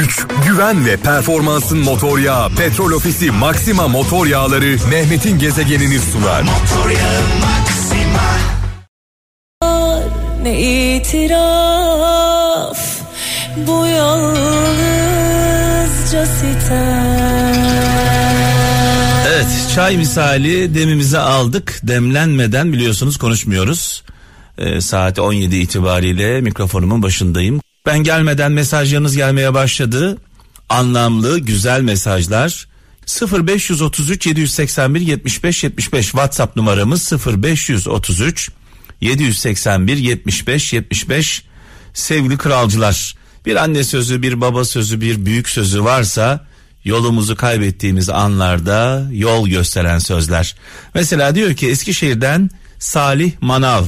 güç, güven ve performansın motor yağı Petrol Ofisi Maxima Motor Yağları Mehmet'in gezegenini sunar. Motor yağı Maxima. Ne itiraf bu yalnızca sitem. Evet çay misali demimizi aldık demlenmeden biliyorsunuz konuşmuyoruz. Ee, saat 17 itibariyle mikrofonumun başındayım. Ben gelmeden mesajlarınız gelmeye başladı. Anlamlı, güzel mesajlar. 0533 781 75 75 WhatsApp numaramız 0533 781 75 75 sevgili kralcılar. Bir anne sözü, bir baba sözü, bir büyük sözü varsa yolumuzu kaybettiğimiz anlarda yol gösteren sözler. Mesela diyor ki Eskişehir'den Salih Manav.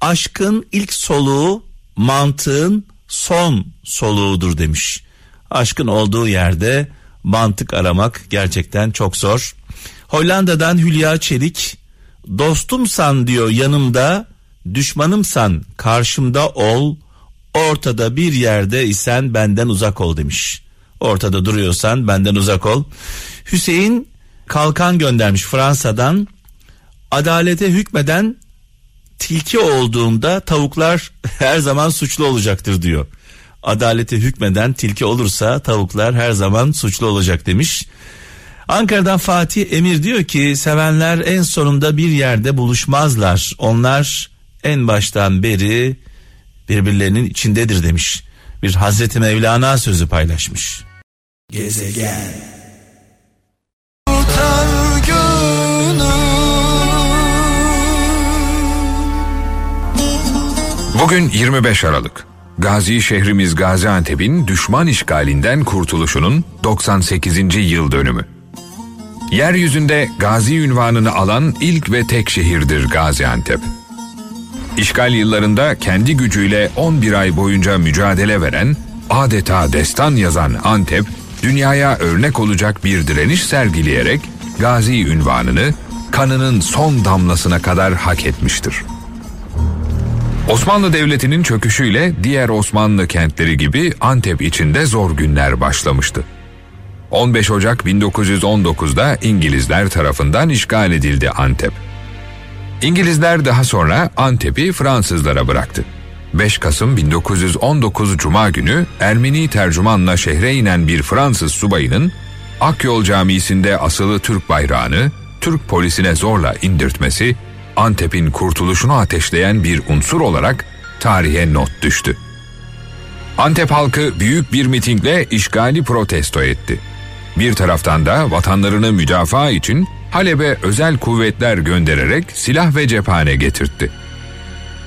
Aşkın ilk soluğu mantığın son soluğudur demiş. Aşkın olduğu yerde mantık aramak gerçekten çok zor. Hollanda'dan Hülya Çelik dostumsan diyor yanımda düşmanımsan karşımda ol ortada bir yerde isen benden uzak ol demiş. Ortada duruyorsan benden uzak ol. Hüseyin kalkan göndermiş Fransa'dan adalete hükmeden tilki olduğumda tavuklar her zaman suçlu olacaktır diyor. Adalete hükmeden tilki olursa tavuklar her zaman suçlu olacak demiş. Ankara'dan Fatih Emir diyor ki sevenler en sonunda bir yerde buluşmazlar. Onlar en baştan beri birbirlerinin içindedir demiş. Bir Hazreti Mevlana sözü paylaşmış. Gezegen Bugün 25 Aralık. Gazi şehrimiz Gaziantep'in düşman işgalinden kurtuluşunun 98. yıl dönümü. Yeryüzünde Gazi ünvanını alan ilk ve tek şehirdir Gaziantep. İşgal yıllarında kendi gücüyle 11 ay boyunca mücadele veren, adeta destan yazan Antep, dünyaya örnek olacak bir direniş sergileyerek Gazi ünvanını kanının son damlasına kadar hak etmiştir. Osmanlı Devleti'nin çöküşüyle diğer Osmanlı kentleri gibi Antep içinde zor günler başlamıştı. 15 Ocak 1919'da İngilizler tarafından işgal edildi Antep. İngilizler daha sonra Antep'i Fransızlara bıraktı. 5 Kasım 1919 Cuma günü Ermeni tercümanla şehre inen bir Fransız subayının Akyol Camisi'nde asılı Türk bayrağını Türk polisine zorla indirtmesi Antep'in kurtuluşunu ateşleyen bir unsur olarak tarihe not düştü. Antep halkı büyük bir mitingle işgali protesto etti. Bir taraftan da vatanlarını müdafaa için Halep'e özel kuvvetler göndererek silah ve cephane getirtti.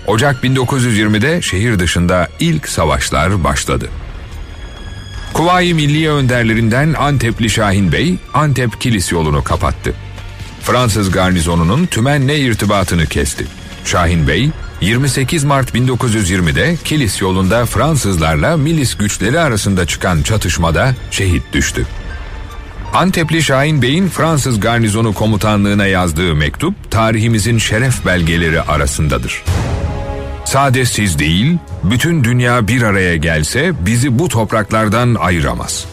Ocak 1920'de şehir dışında ilk savaşlar başladı. Kuvayi Milliye önderlerinden Antepli Şahin Bey, Antep Kilis yolunu kapattı. Fransız garnizonunun tümenle irtibatını kesti. Şahin Bey, 28 Mart 1920'de Kilis yolunda Fransızlarla milis güçleri arasında çıkan çatışmada şehit düştü. Antepli Şahin Bey'in Fransız garnizonu komutanlığına yazdığı mektup tarihimizin şeref belgeleri arasındadır. Sade siz değil, bütün dünya bir araya gelse bizi bu topraklardan ayıramaz.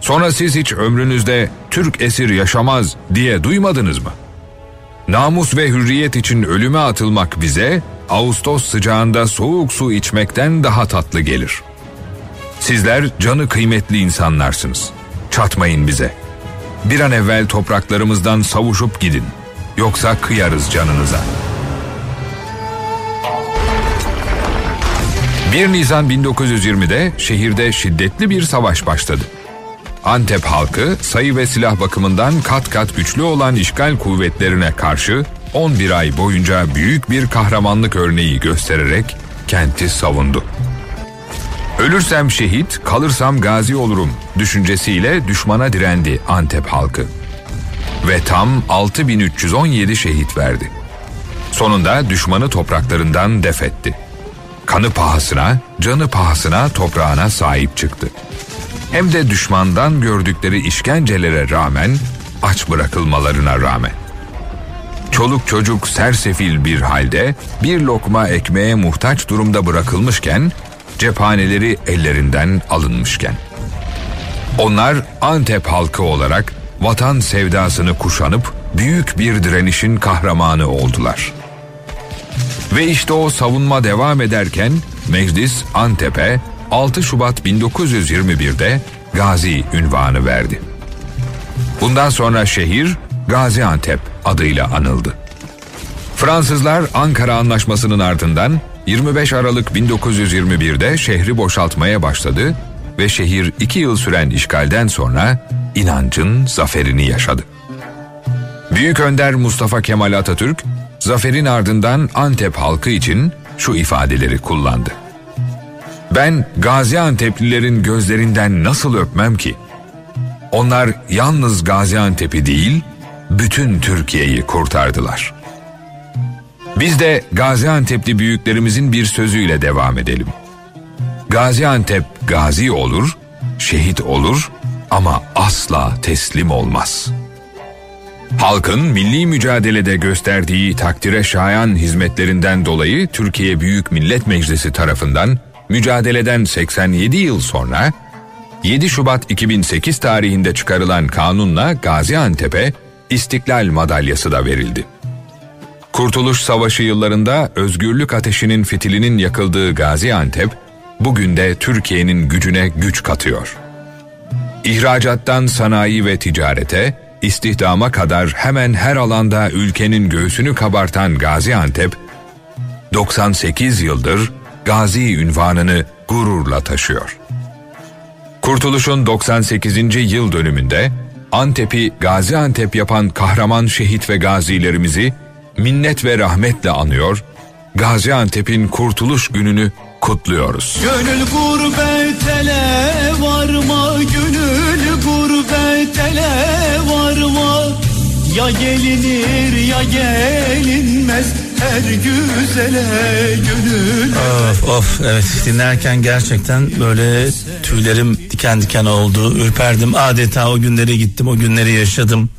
Sonra siz hiç ömrünüzde Türk esir yaşamaz diye duymadınız mı? Namus ve hürriyet için ölüme atılmak bize Ağustos sıcağında soğuk su içmekten daha tatlı gelir. Sizler canı kıymetli insanlarsınız. Çatmayın bize. Bir an evvel topraklarımızdan savuşup gidin. Yoksa kıyarız canınıza. 1 Nisan 1920'de şehirde şiddetli bir savaş başladı. Antep halkı sayı ve silah bakımından kat kat güçlü olan işgal kuvvetlerine karşı 11 ay boyunca büyük bir kahramanlık örneği göstererek kenti savundu. Ölürsem şehit, kalırsam gazi olurum düşüncesiyle düşmana direndi Antep halkı. Ve tam 6317 şehit verdi. Sonunda düşmanı topraklarından defetti. Kanı pahasına, canı pahasına toprağına sahip çıktı hem de düşmandan gördükleri işkencelere rağmen aç bırakılmalarına rağmen. Çoluk çocuk sersefil bir halde bir lokma ekmeğe muhtaç durumda bırakılmışken cephaneleri ellerinden alınmışken Onlar Antep halkı olarak vatan sevdasını kuşanıp büyük bir direnişin kahramanı oldular. Ve işte o savunma devam ederken meclis Antep'e 6 Şubat 1921'de Gazi ünvanı verdi. Bundan sonra şehir Gaziantep adıyla anıldı. Fransızlar Ankara Anlaşması'nın ardından 25 Aralık 1921'de şehri boşaltmaya başladı ve şehir iki yıl süren işgalden sonra inancın zaferini yaşadı. Büyük Önder Mustafa Kemal Atatürk, zaferin ardından Antep halkı için şu ifadeleri kullandı. Ben Gaziantep'lilerin gözlerinden nasıl öpmem ki? Onlar yalnız Gaziantep'i değil, bütün Türkiye'yi kurtardılar. Biz de Gaziantep'li büyüklerimizin bir sözüyle devam edelim. Gaziantep gazi olur, şehit olur ama asla teslim olmaz. Halkın milli mücadelede gösterdiği takdire şayan hizmetlerinden dolayı Türkiye Büyük Millet Meclisi tarafından mücadeleden 87 yıl sonra 7 Şubat 2008 tarihinde çıkarılan kanunla Gaziantep'e İstiklal Madalyası da verildi. Kurtuluş Savaşı yıllarında özgürlük ateşinin fitilinin yakıldığı Gaziantep, bugün de Türkiye'nin gücüne güç katıyor. İhracattan sanayi ve ticarete, istihdama kadar hemen her alanda ülkenin göğsünü kabartan Gaziantep, 98 yıldır Gazi ünvanını gururla taşıyor. Kurtuluş'un 98. yıl dönümünde Antep'i Gaziantep yapan kahraman şehit ve gazilerimizi minnet ve rahmetle anıyor, Gaziantep'in kurtuluş gününü kutluyoruz. Gönül gurbet ele varma, gönül gurbet ele varma. Ya gelinir ya gelinmez her güzele gönül. Of of evet dinlerken gerçekten böyle tüylerim diken diken oldu. Ürperdim adeta o günlere gittim o günleri yaşadım.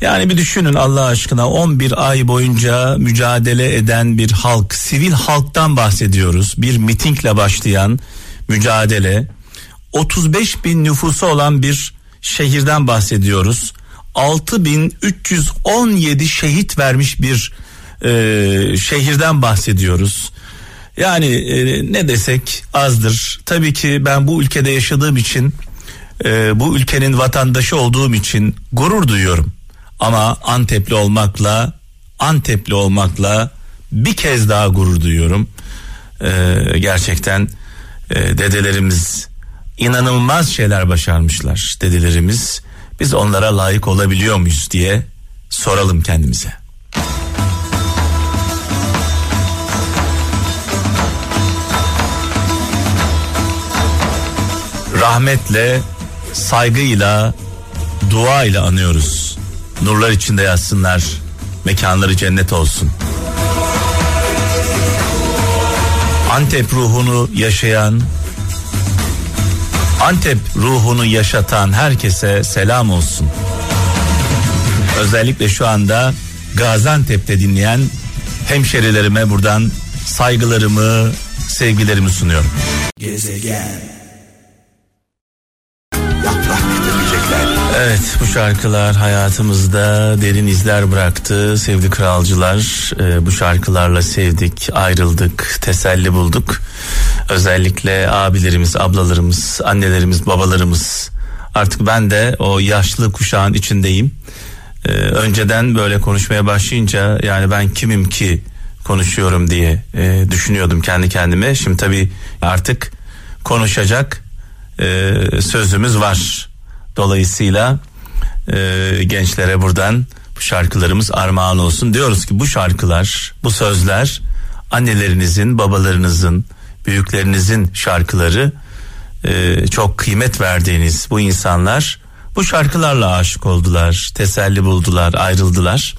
Yani bir düşünün Allah aşkına 11 ay boyunca mücadele eden bir halk, sivil halktan bahsediyoruz. Bir mitingle başlayan mücadele. 35 bin nüfusu olan bir şehirden bahsediyoruz. 6317 şehit vermiş bir e, şehirden bahsediyoruz. Yani e, ne desek azdır. Tabii ki ben bu ülkede yaşadığım için, e, bu ülkenin vatandaşı olduğum için gurur duyuyorum. Ama Antepli olmakla Antepli olmakla bir kez daha gurur duyuyorum. Ee, gerçekten e, dedelerimiz inanılmaz şeyler başarmışlar dedelerimiz. Biz onlara layık olabiliyor muyuz diye soralım kendimize. Rahmetle, saygıyla, dua ile anıyoruz nurlar içinde yatsınlar. Mekanları cennet olsun. Antep ruhunu yaşayan, Antep ruhunu yaşatan herkese selam olsun. Özellikle şu anda Gaziantep'te dinleyen hemşerilerime buradan saygılarımı, sevgilerimi sunuyorum. Gezegen Evet bu şarkılar hayatımızda derin izler bıraktı sevgili kralcılar. Ee, bu şarkılarla sevdik, ayrıldık, teselli bulduk. Özellikle abilerimiz, ablalarımız, annelerimiz, babalarımız. Artık ben de o yaşlı kuşağın içindeyim. Ee, önceden böyle konuşmaya başlayınca yani ben kimim ki konuşuyorum diye e, düşünüyordum kendi kendime. Şimdi tabii artık konuşacak e, sözümüz var Dolayısıyla e, gençlere buradan bu şarkılarımız armağan olsun. Diyoruz ki bu şarkılar, bu sözler annelerinizin, babalarınızın, büyüklerinizin şarkıları e, çok kıymet verdiğiniz bu insanlar bu şarkılarla aşık oldular, teselli buldular, ayrıldılar.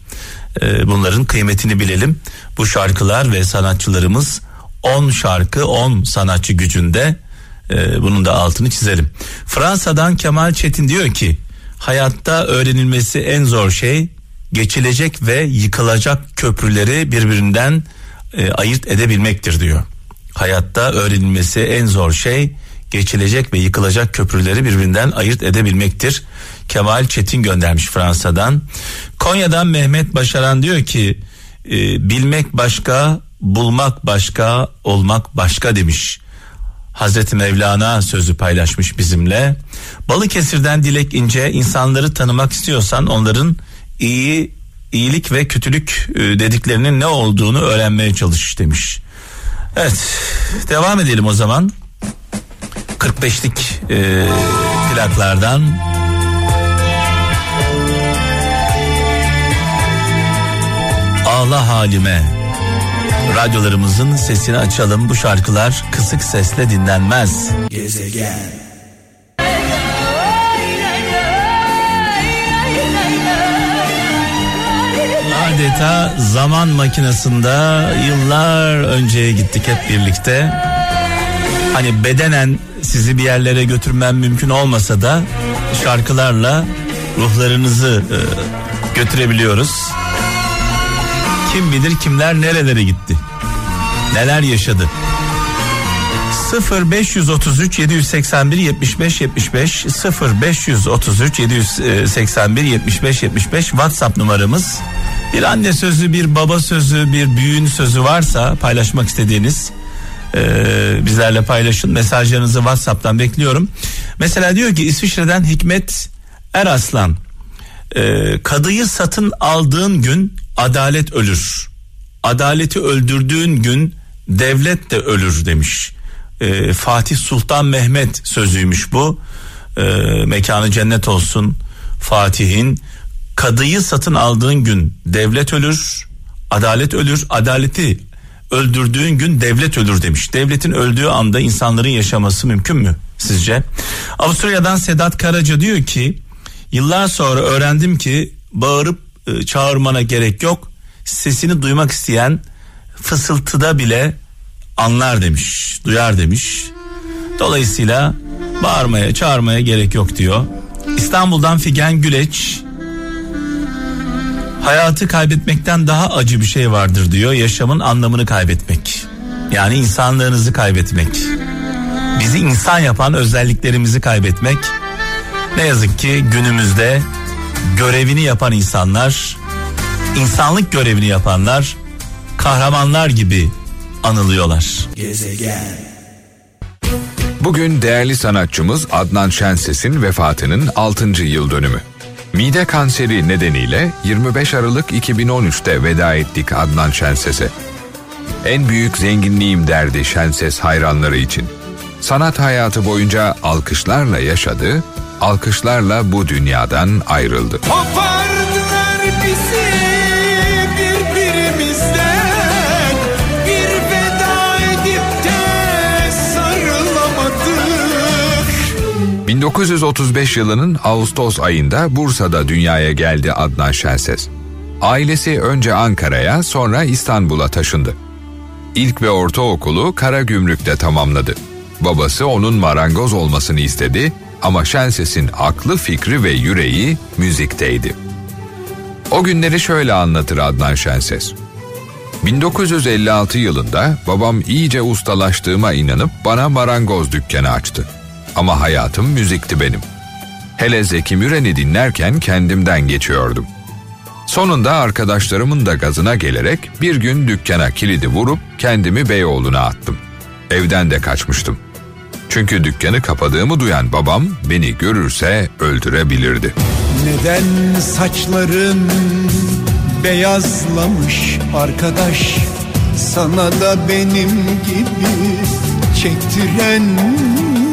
E, bunların kıymetini bilelim. Bu şarkılar ve sanatçılarımız 10 şarkı 10 sanatçı gücünde ee, bunun da altını çizelim. Fransa'dan Kemal Çetin diyor ki hayatta öğrenilmesi en zor şey geçilecek ve yıkılacak köprüleri birbirinden e, ayırt edebilmektir diyor. Hayatta öğrenilmesi en zor şey geçilecek ve yıkılacak köprüleri birbirinden ayırt edebilmektir. Kemal Çetin göndermiş Fransa'dan. Konya'dan Mehmet Başaran diyor ki e, bilmek başka, bulmak başka, olmak başka demiş. Hazreti Mevlana sözü paylaşmış bizimle. Balıkesir'den Dilek İnce insanları tanımak istiyorsan onların iyi iyilik ve kötülük e, dediklerinin ne olduğunu öğrenmeye çalış demiş. Evet devam edelim o zaman. 45'lik e, plaklardan Ağla halime Radyolarımızın sesini açalım bu şarkılar kısık sesle dinlenmez. Gezegen adeta zaman makinesinde yıllar önceye gittik hep birlikte. Hani bedenen sizi bir yerlere götürmem mümkün olmasa da şarkılarla ruhlarınızı e, götürebiliyoruz. Kim bilir kimler nerelere gitti. Neler yaşadı. 0 533 781 75 75 0 533 781 75 75 WhatsApp numaramız. Bir anne sözü, bir baba sözü, bir büyüğün sözü varsa paylaşmak istediğiniz e, bizlerle paylaşın. Mesajlarınızı WhatsApp'tan bekliyorum. Mesela diyor ki İsviçre'den Hikmet Eraslan. E, kadıyı satın aldığın gün adalet ölür. Adaleti öldürdüğün gün devlet de ölür demiş. E, Fatih Sultan Mehmet sözüymüş bu. E, mekanı cennet olsun Fatih'in kadıyı satın aldığın gün devlet ölür, adalet ölür, adaleti öldürdüğün gün devlet ölür demiş. Devletin öldüğü anda insanların yaşaması mümkün mü sizce? Avusturya'dan Sedat Karaca diyor ki yıllar sonra öğrendim ki bağırıp e, çağırmana gerek yok. Sesini duymak isteyen fısıltıda bile anlar demiş, duyar demiş. Dolayısıyla bağırmaya, çağırmaya gerek yok diyor. İstanbul'dan Figen Güleç Hayatı kaybetmekten daha acı bir şey vardır diyor. Yaşamın anlamını kaybetmek. Yani insanlığınızı kaybetmek. Bizi insan yapan özelliklerimizi kaybetmek. Ne yazık ki günümüzde görevini yapan insanlar, insanlık görevini yapanlar kahramanlar gibi anılıyorlar. Gezegen. Bugün değerli sanatçımız Adnan Şenses'in vefatının 6. yıl dönümü. Mide kanseri nedeniyle 25 Aralık 2013'te veda ettik Adnan Şenses'e. En büyük zenginliğim derdi Şenses hayranları için. Sanat hayatı boyunca alkışlarla yaşadı, alkışlarla bu dünyadan ayrıldı. Kopardılar bizi birbirimizden 1935 yılının Ağustos ayında Bursa'da dünyaya geldi Adnan Şenses. Ailesi önce Ankara'ya sonra İstanbul'a taşındı. İlk ve ortaokulu Karagümrük'te tamamladı. Babası onun marangoz olmasını istedi ama Şenses'in aklı, fikri ve yüreği müzikteydi. O günleri şöyle anlatır Adnan Şenses. 1956 yılında babam iyice ustalaştığıma inanıp bana marangoz dükkanı açtı. Ama hayatım müzikti benim. Hele Zeki Müren'i dinlerken kendimden geçiyordum. Sonunda arkadaşlarımın da gazına gelerek bir gün dükkana kilidi vurup kendimi Beyoğlu'na attım. Evden de kaçmıştım. Çünkü dükkanı kapadığımı duyan babam beni görürse öldürebilirdi. Neden saçların beyazlamış arkadaş sana da benim gibi çektiren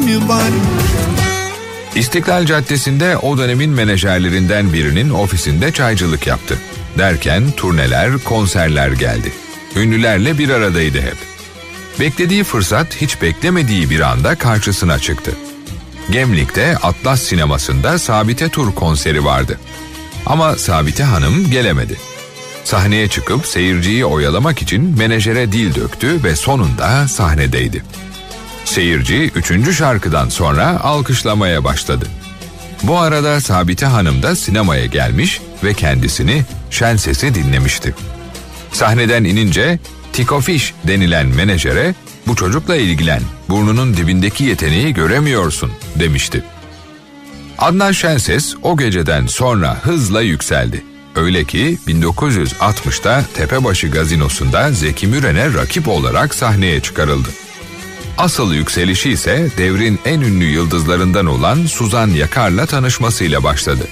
mi var? İstiklal Caddesi'nde o dönemin menajerlerinden birinin ofisinde çaycılık yaptı. Derken turneler, konserler geldi. Ünlülerle bir aradaydı hep. Beklediği fırsat hiç beklemediği bir anda karşısına çıktı. Gemlik'te Atlas sinemasında Sabite Tur konseri vardı. Ama Sabite Hanım gelemedi. Sahneye çıkıp seyirciyi oyalamak için menajere dil döktü ve sonunda sahnedeydi. Seyirci üçüncü şarkıdan sonra alkışlamaya başladı. Bu arada Sabite Hanım da sinemaya gelmiş ve kendisini şen sesi dinlemişti. Sahneden inince Tiko Fish denilen menajere Bu çocukla ilgilen, burnunun dibindeki yeteneği göremiyorsun demişti. Adnan Şenses o geceden sonra hızla yükseldi. Öyle ki 1960'da Tepebaşı Gazinosu'nda Zeki Müren'e rakip olarak sahneye çıkarıldı. Asıl yükselişi ise devrin en ünlü yıldızlarından olan Suzan Yakar'la tanışmasıyla başladı.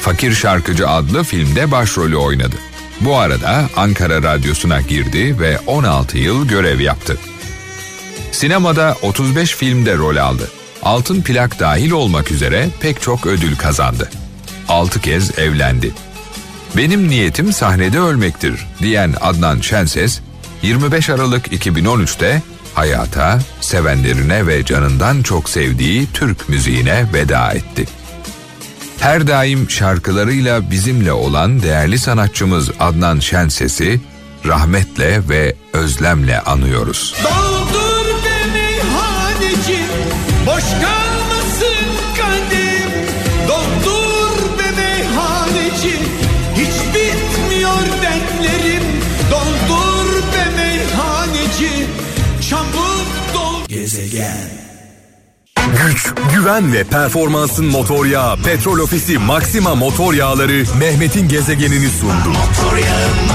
Fakir Şarkıcı adlı filmde başrolü oynadı. Bu arada Ankara Radyosu'na girdi ve 16 yıl görev yaptı. Sinemada 35 filmde rol aldı. Altın plak dahil olmak üzere pek çok ödül kazandı. 6 kez evlendi. Benim niyetim sahnede ölmektir diyen Adnan Şenses 25 Aralık 2013'te hayata, sevenlerine ve canından çok sevdiği Türk müziğine veda etti. Her daim şarkılarıyla bizimle olan değerli sanatçımız Adnan Şenses'i rahmetle ve özlemle anıyoruz. Doldur beni haneci Boş Güç, güven ve performansın motor yağı Petrol Ofisi Maxima motor yağları Mehmet'in gezegenini sundu. Motor yağı